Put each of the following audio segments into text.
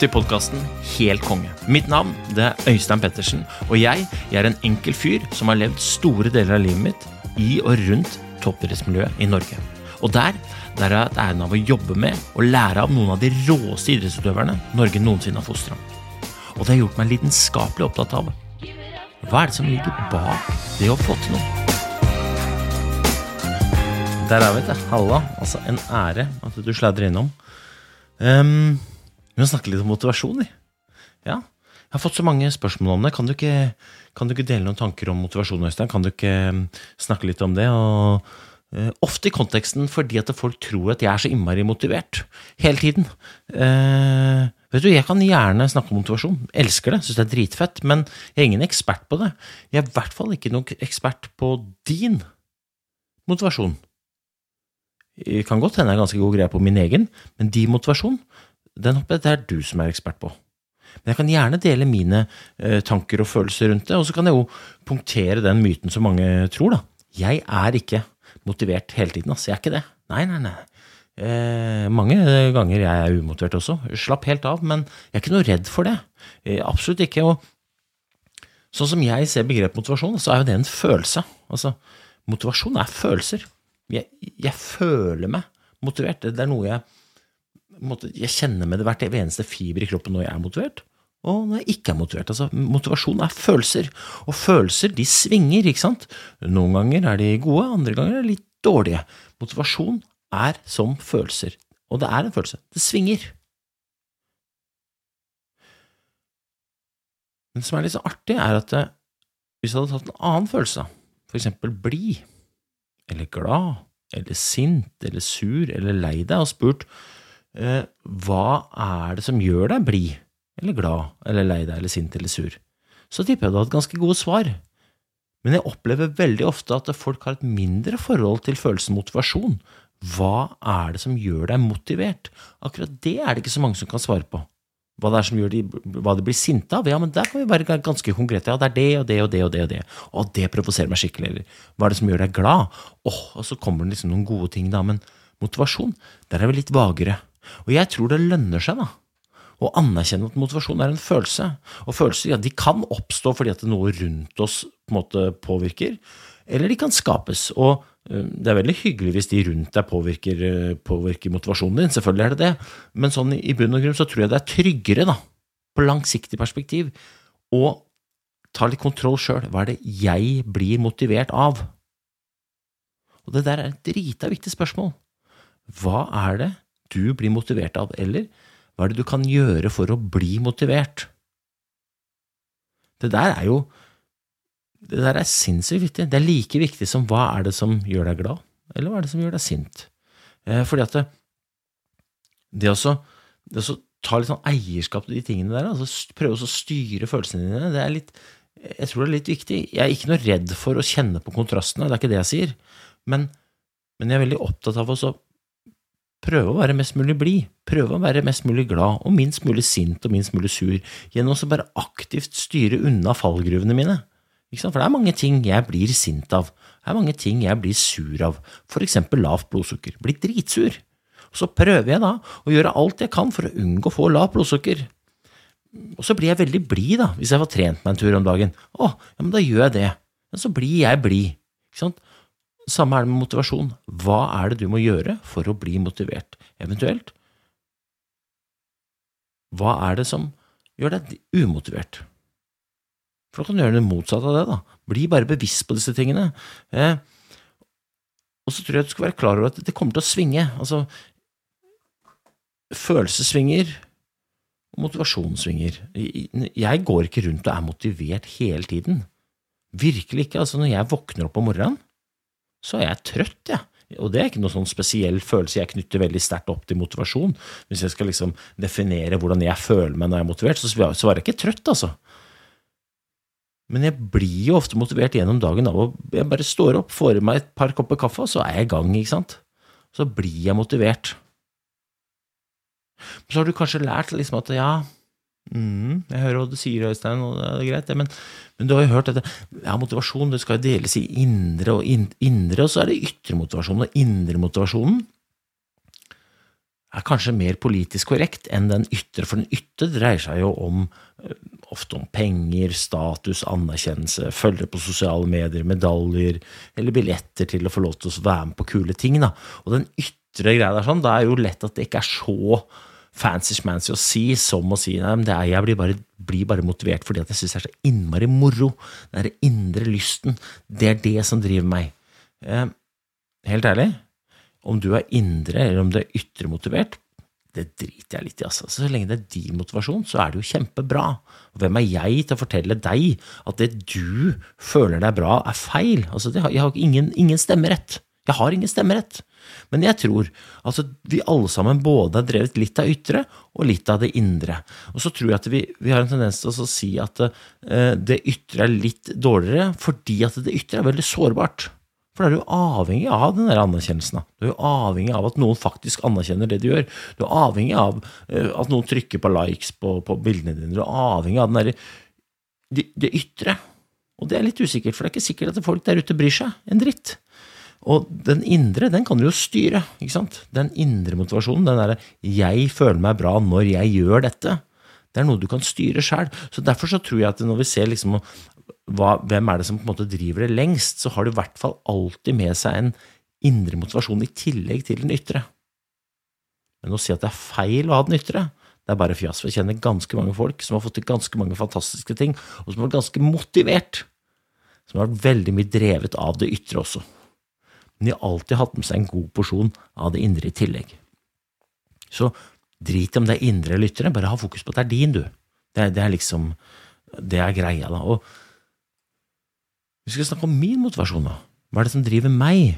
til podkasten Helt konge. Mitt navn det er Øystein Pettersen, og jeg, jeg er en enkel fyr som har levd store deler av livet mitt i og rundt toppidrettsmiljøet i Norge. Og der, der har jeg hatt æren av å jobbe med og lære av noen av de råeste idrettsutøverne Norge noensinne har fostra. Og det har gjort meg lidenskapelig opptatt av hva er det som ligger bak det å få til noe. Der er vi, til Halla. Altså, en ære at du sladrer innom. Um, vi må snakke litt om motivasjon, vi. Ja. Jeg har fått så mange spørsmål om det. Kan du ikke, kan du ikke dele noen tanker om motivasjon, Øystein? Kan du ikke um, snakke litt om det? Og, uh, ofte i konteksten fordi at folk tror at jeg er så innmari motivert hele tiden. Uh, vet du, Jeg kan gjerne snakke om motivasjon. Elsker det. Syns det er dritfett. Men jeg er ingen ekspert på det. Jeg er i hvert fall ikke noen ekspert på din motivasjon. Det kan godt hende jeg har ganske god greie på min egen, men din motivasjon, den håper jeg det er du som er ekspert på. Men jeg kan gjerne dele mine eh, tanker og følelser rundt det, og så kan jeg jo punktere den myten som mange tror, da. Jeg er ikke motivert hele tiden, altså. Jeg er ikke det. Nei, nei, nei. Eh, mange ganger jeg er umotivert også. Slapp helt av, men jeg er ikke noe redd for det. Eh, absolutt ikke. Og sånn som jeg ser begrepet motivasjon, så er jo det en følelse. Altså, motivasjon er følelser jeg, jeg, føler meg motivert. Det er noe jeg Jeg kjenner med det hvert eneste fiber i kroppen når jeg er motivert, og når jeg ikke er motivert. Altså, motivasjon er følelser, og følelser de svinger, ikke sant? Noen ganger er de gode, andre ganger er de litt dårlige. Motivasjon er som følelser, og det er en følelse. Det svinger. Men det som er litt så artig, er at eh, hvis jeg hadde tatt en annen følelse, for eksempel blid, eller glad, eller sint, eller sur, eller lei deg, og spurt hva er det som gjør deg blid, eller glad, eller lei deg, eller sint, eller sur, så tipper jeg du har hatt ganske gode svar. Men jeg opplever veldig ofte at folk har et mindre forhold til følelsen motivasjon. Hva er det som gjør deg motivert? Akkurat det er det ikke så mange som kan svare på hva det er som gjør de, hva de blir sinte av. Ja, men der kan vi være ganske konkrete. Ja, det er det og det og det og det. Og det Og det provoserer meg skikkelig. Eller hva er det som gjør deg glad? Åh, og så kommer det liksom noen gode ting, da. Men motivasjon, der er vi litt vagere. Og jeg tror det lønner seg, da. Å anerkjenne at motivasjon er en følelse. Og følelser ja, de kan oppstå fordi at noe rundt oss på en måte påvirker, eller de kan skapes. Og Eh, det er veldig hyggelig hvis de rundt deg påvirker, eh, påvirker, motivasjonen din, selvfølgelig er det det, men sånn i bunn og grunn så tror jeg det er tryggere, da, på langsiktig perspektiv, å ta litt kontroll sjøl. Hva er det jeg blir motivert av? Og det der er et drita viktig spørsmål. Hva er det du blir motivert av, eller hva er det du kan gjøre for å bli motivert? Det der er jo det der er sinnssykt viktig. Det er like viktig som hva er det som gjør deg glad, eller hva er det som gjør deg sint. Eh, fordi at det, det å ta litt sånn eierskap til de tingene der, altså prøve å styre følelsene dine, det er litt jeg tror det er litt viktig. Jeg er ikke noe redd for å kjenne på kontrastene, det er ikke det jeg sier, men, men jeg er veldig opptatt av å prøve å være mest mulig blid, prøve å være mest mulig glad og minst mulig sint og minst mulig sur, gjennom å bare aktivt styre unna fallgruvene mine. For det er mange ting jeg blir sint av. Det er mange ting jeg blir sur av. For eksempel lavt blodsukker. Blir dritsur. Så prøver jeg da å gjøre alt jeg kan for å unngå å få lavt blodsukker. Og så blir jeg veldig blid, da, hvis jeg får trent meg en tur om dagen. Å, ja, men da gjør jeg det. Men så blir jeg blid. Ikke sant? Samme er det med motivasjon. Hva er det du må gjøre for å bli motivert? Eventuelt, hva er det som gjør deg umotivert? For da kan du gjøre det motsatte av det. da. Bli bare bevisst på disse tingene. Eh, og så tror jeg du skal være klar over at det kommer til å svinge. Altså, følelser svinger, og motivasjon svinger. Jeg går ikke rundt og er motivert hele tiden. Virkelig ikke. Altså, når jeg våkner opp om morgenen, så er jeg trøtt, jeg. Og det er ikke noen sånn spesiell følelse jeg knytter veldig sterkt opp til motivasjon. Hvis jeg skal liksom definere hvordan jeg føler meg når jeg er motivert, så svarer jeg ikke trøtt, altså. Men jeg blir jo ofte motivert gjennom dagen av å Jeg bare står opp, får i meg et par kopper kaffe, og så er jeg i gang, ikke sant? Så blir jeg motivert. Så har du kanskje lært liksom at ja, mm, jeg hører hva du sier, Øystein, og det er greit, det, men, men, du har jo hørt at ja, motivasjon det skal deles i indre og in, indre, og så er det ytre motivasjon. Og indre motivasjonen er kanskje mer politisk korrekt enn den ytre, for den ytre dreier seg jo om eh, ofte om penger, status, anerkjennelse, følgere på sosiale medier, medaljer eller billetter til å få lov til å være med på kule ting. Da. Og den ytre greia der sånn, da er jo lett at det ikke er så fancy-schmancy å si som å si nei, er, jeg blir bare, blir bare, motivert fordi jeg syns det er så innmari moro. Den derre indre lysten. Det er det som driver meg. Eh, helt ærlig, om du er indre eller om du er ytre motivert, det driter jeg litt i, altså. Så lenge det er din motivasjon, så er det jo kjempebra. Og hvem er jeg til å fortelle deg at det du føler deg bra, er feil? Altså, jeg har ingen, ingen stemmerett. Jeg har ingen stemmerett. Men jeg tror altså, vi alle sammen både har drevet litt av ytre og litt av det indre. Og så tror jeg at vi, vi har en tendens til å si at uh, det ytre er litt dårligere fordi at det ytre er veldig sårbart. For da er du avhengig av den der anerkjennelsen. Du er avhengig av at noen faktisk anerkjenner det du gjør. Du er avhengig av uh, at noen trykker på likes på, på, bildene dine. Du er avhengig av der, det, det, ytre. Og det er litt usikkert, for det er ikke sikkert at folk der ute bryr seg en dritt. Og den indre, den kan du jo styre. ikke sant? Den indre motivasjonen, den derre 'jeg føler meg bra når jeg gjør dette', det er noe du kan styre sjøl. Derfor så tror jeg at når vi ser liksom hva, hvem er det som på en måte driver det lengst, så har du i hvert fall alltid med seg en indre motivasjon i tillegg til den ytre. Men å si at det er feil å ha den ytre, det er bare fjas. For jeg kjenner ganske mange folk som har fått til ganske mange fantastiske ting, og som har vært ganske motivert. Som har vært veldig mye drevet av det ytre også. Men de har alltid hatt med seg en god porsjon av det indre i tillegg. Så drit i om det er indre lyttere, bare ha fokus på at det er din, du. Det det er liksom Det er greia, da. Og vi skal snakke om min motivasjon, da. Hva er det som driver meg?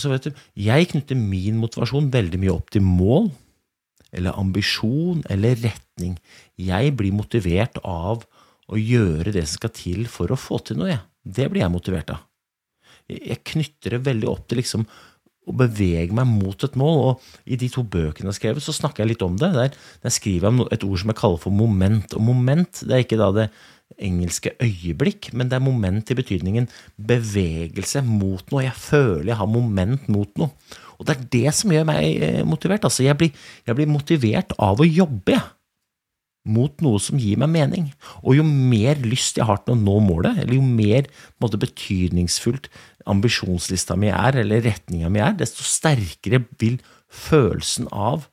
Så vet du, jeg knytter min motivasjon veldig mye opp til mål, eller ambisjon, eller retning. Jeg blir motivert av å gjøre det som skal til for å få til noe, jeg. Det blir jeg motivert av. Jeg knytter det veldig opp til liksom å bevege meg mot et mål. Og i de to bøkene jeg har skrevet, så snakker jeg litt om det. Der, der skriver jeg et ord som jeg kaller for moment. Og moment det er ikke da det engelske øyeblikk, men det er moment i betydningen bevegelse mot noe. Jeg føler jeg har moment mot noe. Og det er det som gjør meg eh, motivert. Altså, jeg blir, jeg blir motivert av å jobbe, jeg. Mot noe som gir meg mening. Og jo mer lyst jeg har til å nå målet, eller jo mer måte, betydningsfullt ambisjonslista mi er, eller retninga mi er, desto sterkere vil følelsen av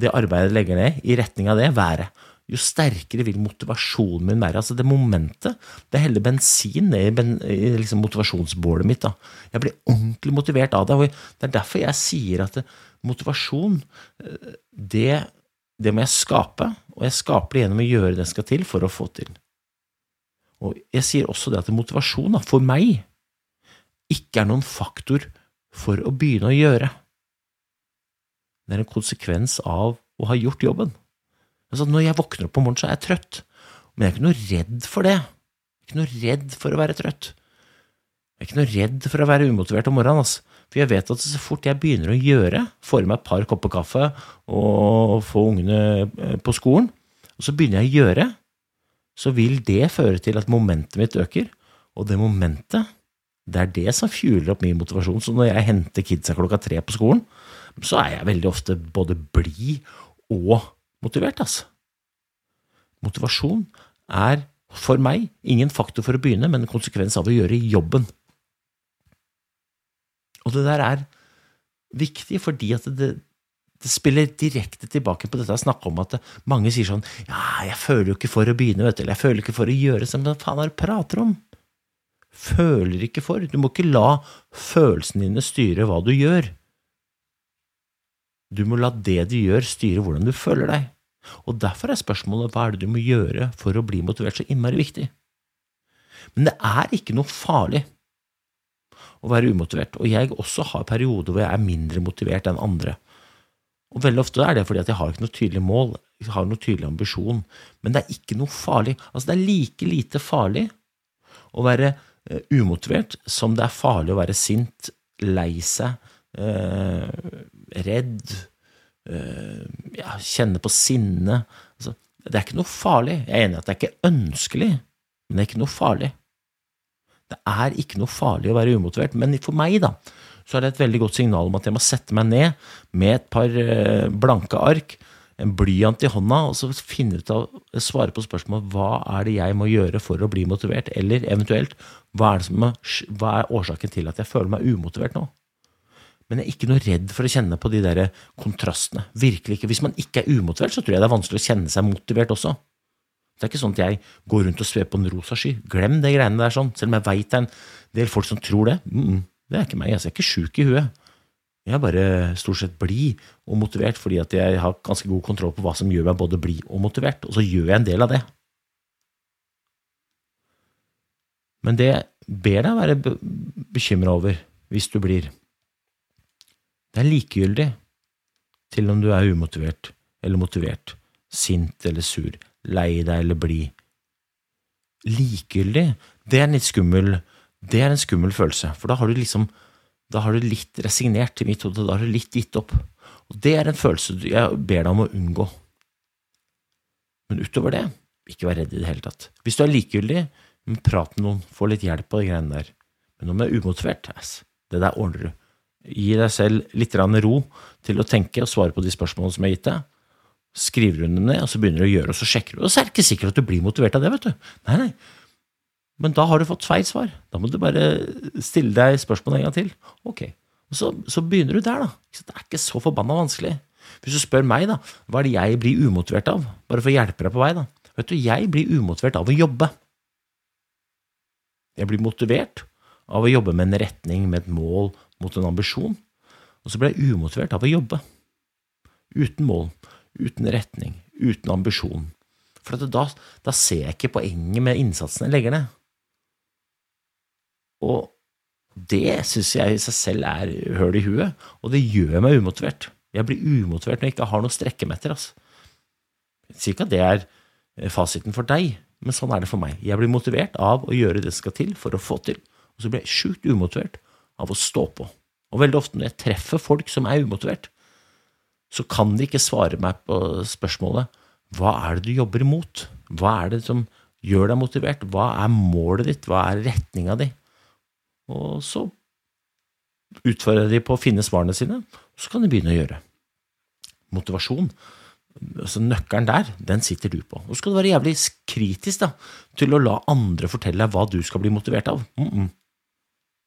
det arbeidet jeg legger ned i retning av det, være jo sterkere vil motivasjonen min være. Altså det momentet. Det heller bensin ned i, ben, i liksom motivasjonsbålet mitt. Da. Jeg blir ordentlig motivert av det. og Det er derfor jeg sier at motivasjon, eh, det, det, må jeg skape. Og jeg skaper det gjennom å gjøre det jeg skal til for å få til. Og jeg sier også det at motivasjon for meg ikke er noen faktor for å begynne å gjøre. Det er en konsekvens av å ha gjort jobben. Altså, når jeg våkner opp om morgenen, så er jeg trøtt. Men jeg er ikke noe redd for det. Jeg er ikke noe redd for å være trøtt. Jeg er ikke noe redd for å være umotivert om morgenen. Altså. For jeg vet at så fort jeg begynner å gjøre, får i meg et par kopper kaffe og få ungene eh, på skolen, og så begynner jeg å gjøre, så vil det føre til at momentet mitt øker. Og det momentet, det er det som fueler opp min motivasjon. Så når jeg henter kidsa klokka tre på skolen, så er jeg veldig ofte både blid og motivert, altså. Motivasjon er for meg ingen faktor for å begynne, men en konsekvens av å gjøre jobben. Og det der er viktig fordi at det, det spiller direkte tilbake på dette snakka om, at mange sier sånn Ja, jeg føler jo ikke for å begynne, vet du, eller jeg føler ikke for å gjøre sånn. Hva faen er du prater om? Føler ikke for. Du må ikke la følelsene dine styre hva du gjør. Du må la det du gjør, styre hvordan du føler deg. Og derfor er spørsmålet hva er det du må gjøre for å bli motivert, så innmari viktig. Men det er ikke noe farlig å være umotivert. Og jeg også har perioder hvor jeg er mindre motivert enn andre. Og veldig ofte er det fordi at jeg har ikke noe tydelig mål, jeg har noe tydelig ambisjon. Men det er ikke noe farlig. Altså, det er like lite farlig å være eh, umotivert som det er farlig å være sint, lei seg, eh, redd, eh, ja, kjenne på sinne. Altså, det er ikke noe farlig. Jeg er enig i at det er ikke ønskelig, men det er ikke noe farlig. Det er ikke noe farlig å være umotivert, men for meg, da, så er det et veldig godt signal om at jeg må sette meg ned med et par eh, blanke ark, en blyant i hånda, og så finne ut av, svare på spørsmålet hva er det jeg må gjøre for å bli motivert, eller eventuelt hva er, som, hva er årsaken til at jeg føler meg umotivert nå? Men jeg er ikke noe redd for å kjenne på de der kontrastene. Virkelig ikke. Hvis man ikke er umotivert, så tror jeg det er vanskelig å kjenne seg motivert også. Det er ikke sånn at jeg går rundt og svever på en rosa sky. Glem det greiene der sånn. Selv om jeg veit det er en del folk som tror det. Mm, det er ikke meg. Altså, jeg er ikke sjuk i huet. Jeg er bare stort sett blid og motivert fordi at jeg har ganske god kontroll på hva som gjør meg både blid og motivert, og så gjør jeg en del av det. Men det ber deg være be bekymra over hvis du blir. Det er likegyldig til om du er umotivert eller motivert, sint eller sur, lei deg eller bli Likegyldig, det er en litt skummel Det er en skummel følelse, for da har du liksom Da har du litt resignert i mitt hode, da har du litt gitt opp. Og det er en følelse jeg ber deg om å unngå. Men utover det, ikke vær redd i det hele tatt. Hvis du er likegyldig, prat med noen, få litt hjelp på de greiene der. Men om du er umotivert, ass, det der ordner du. Gi deg selv litt ro til å tenke og svare på de spørsmålene som har gitt deg. Skriver du dem ned, og så begynner du å gjøre, og så sjekker du. Og så er det ikke sikkert at du blir motivert av det, vet du. Nei, nei. Men da har du fått feil svar. Da må du bare stille deg spørsmålet en gang til. Ok. Og så, så begynner du der, da. Det er ikke så forbanna vanskelig. Hvis du spør meg, da, hva er det jeg blir umotivert av? Bare for å hjelpe deg på vei, da. Vet du, jeg blir umotivert av å jobbe. Jeg blir motivert av å jobbe med en retning, med et mål, mot en ambisjon. Og så blir jeg umotivert av å jobbe. Uten mål, uten retning, uten ambisjon. For da, da ser jeg ikke poenget med innsatsen jeg legger ned. Og det syns jeg i seg selv er høl i huet, og det gjør meg umotivert. Jeg blir umotivert når jeg ikke har noe å. Altså. Jeg sier ikke at det er eh, fasiten for deg, men sånn er det for meg. Jeg blir motivert av å gjøre det som skal til for å få til, og så blir jeg sjukt umotivert av å stå på. Og veldig ofte når jeg treffer folk som er umotivert, så kan de ikke svare meg på spørsmålet hva er det du jobber imot? Hva er det som gjør deg motivert? Hva er målet ditt? Hva er retninga di? Og så utfordrer de på å finne svarene sine, og så kan de begynne å gjøre. Motivasjon, altså nøkkelen der, den sitter du på. Og så skal du være jævlig kritisk da, til å la andre fortelle deg hva du skal bli motivert av. Mm -mm.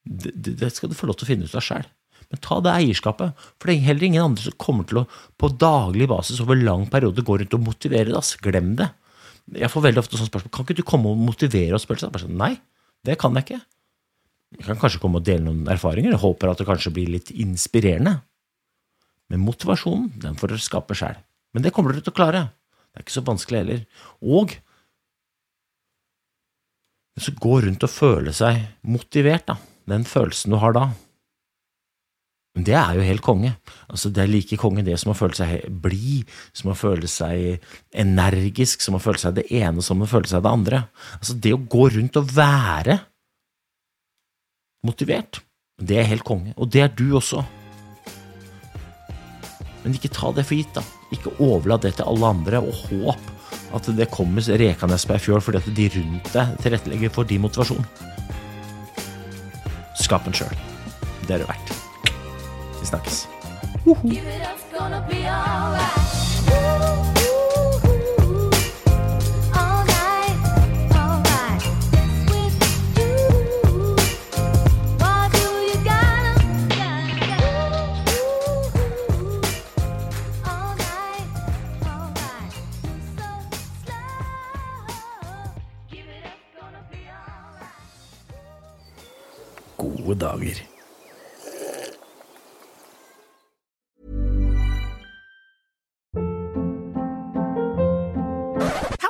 Det, det, skal du få lov til å finne ut av sjøl. Men ta det eierskapet, for det er heller ingen andre som kommer til å på daglig basis over lang periode gå rundt og motivere deg. Glem det. Jeg får veldig ofte sånne spørsmål. Kan ikke du komme og motivere oss? Sånn, Nei, det kan jeg ikke. Jeg kan kanskje komme og dele noen erfaringer. Jeg håper at det kanskje blir litt inspirerende. Men motivasjonen, den får dere skape sjæl. Men det kommer dere til å klare. Det er ikke så vanskelig heller. Og så gå rundt og føle seg motivert, da. Den følelsen du har da. Men det er jo helt konge. Altså, det er like konge det som å føle seg blid, som å føle seg energisk, som å føle seg det ene, som å føle seg det andre. Altså, det å gå rundt og være motivert, det er helt konge. Og det er du også. Men ikke ta det for gitt, da. Ikke overlat det til alle andre, og håp at det kommer rekende på ei fjøl fordi at de rundt deg tilrettelegger for din motivasjon. Skap den sjøl. Det er det verdt. Vi snakkes. Give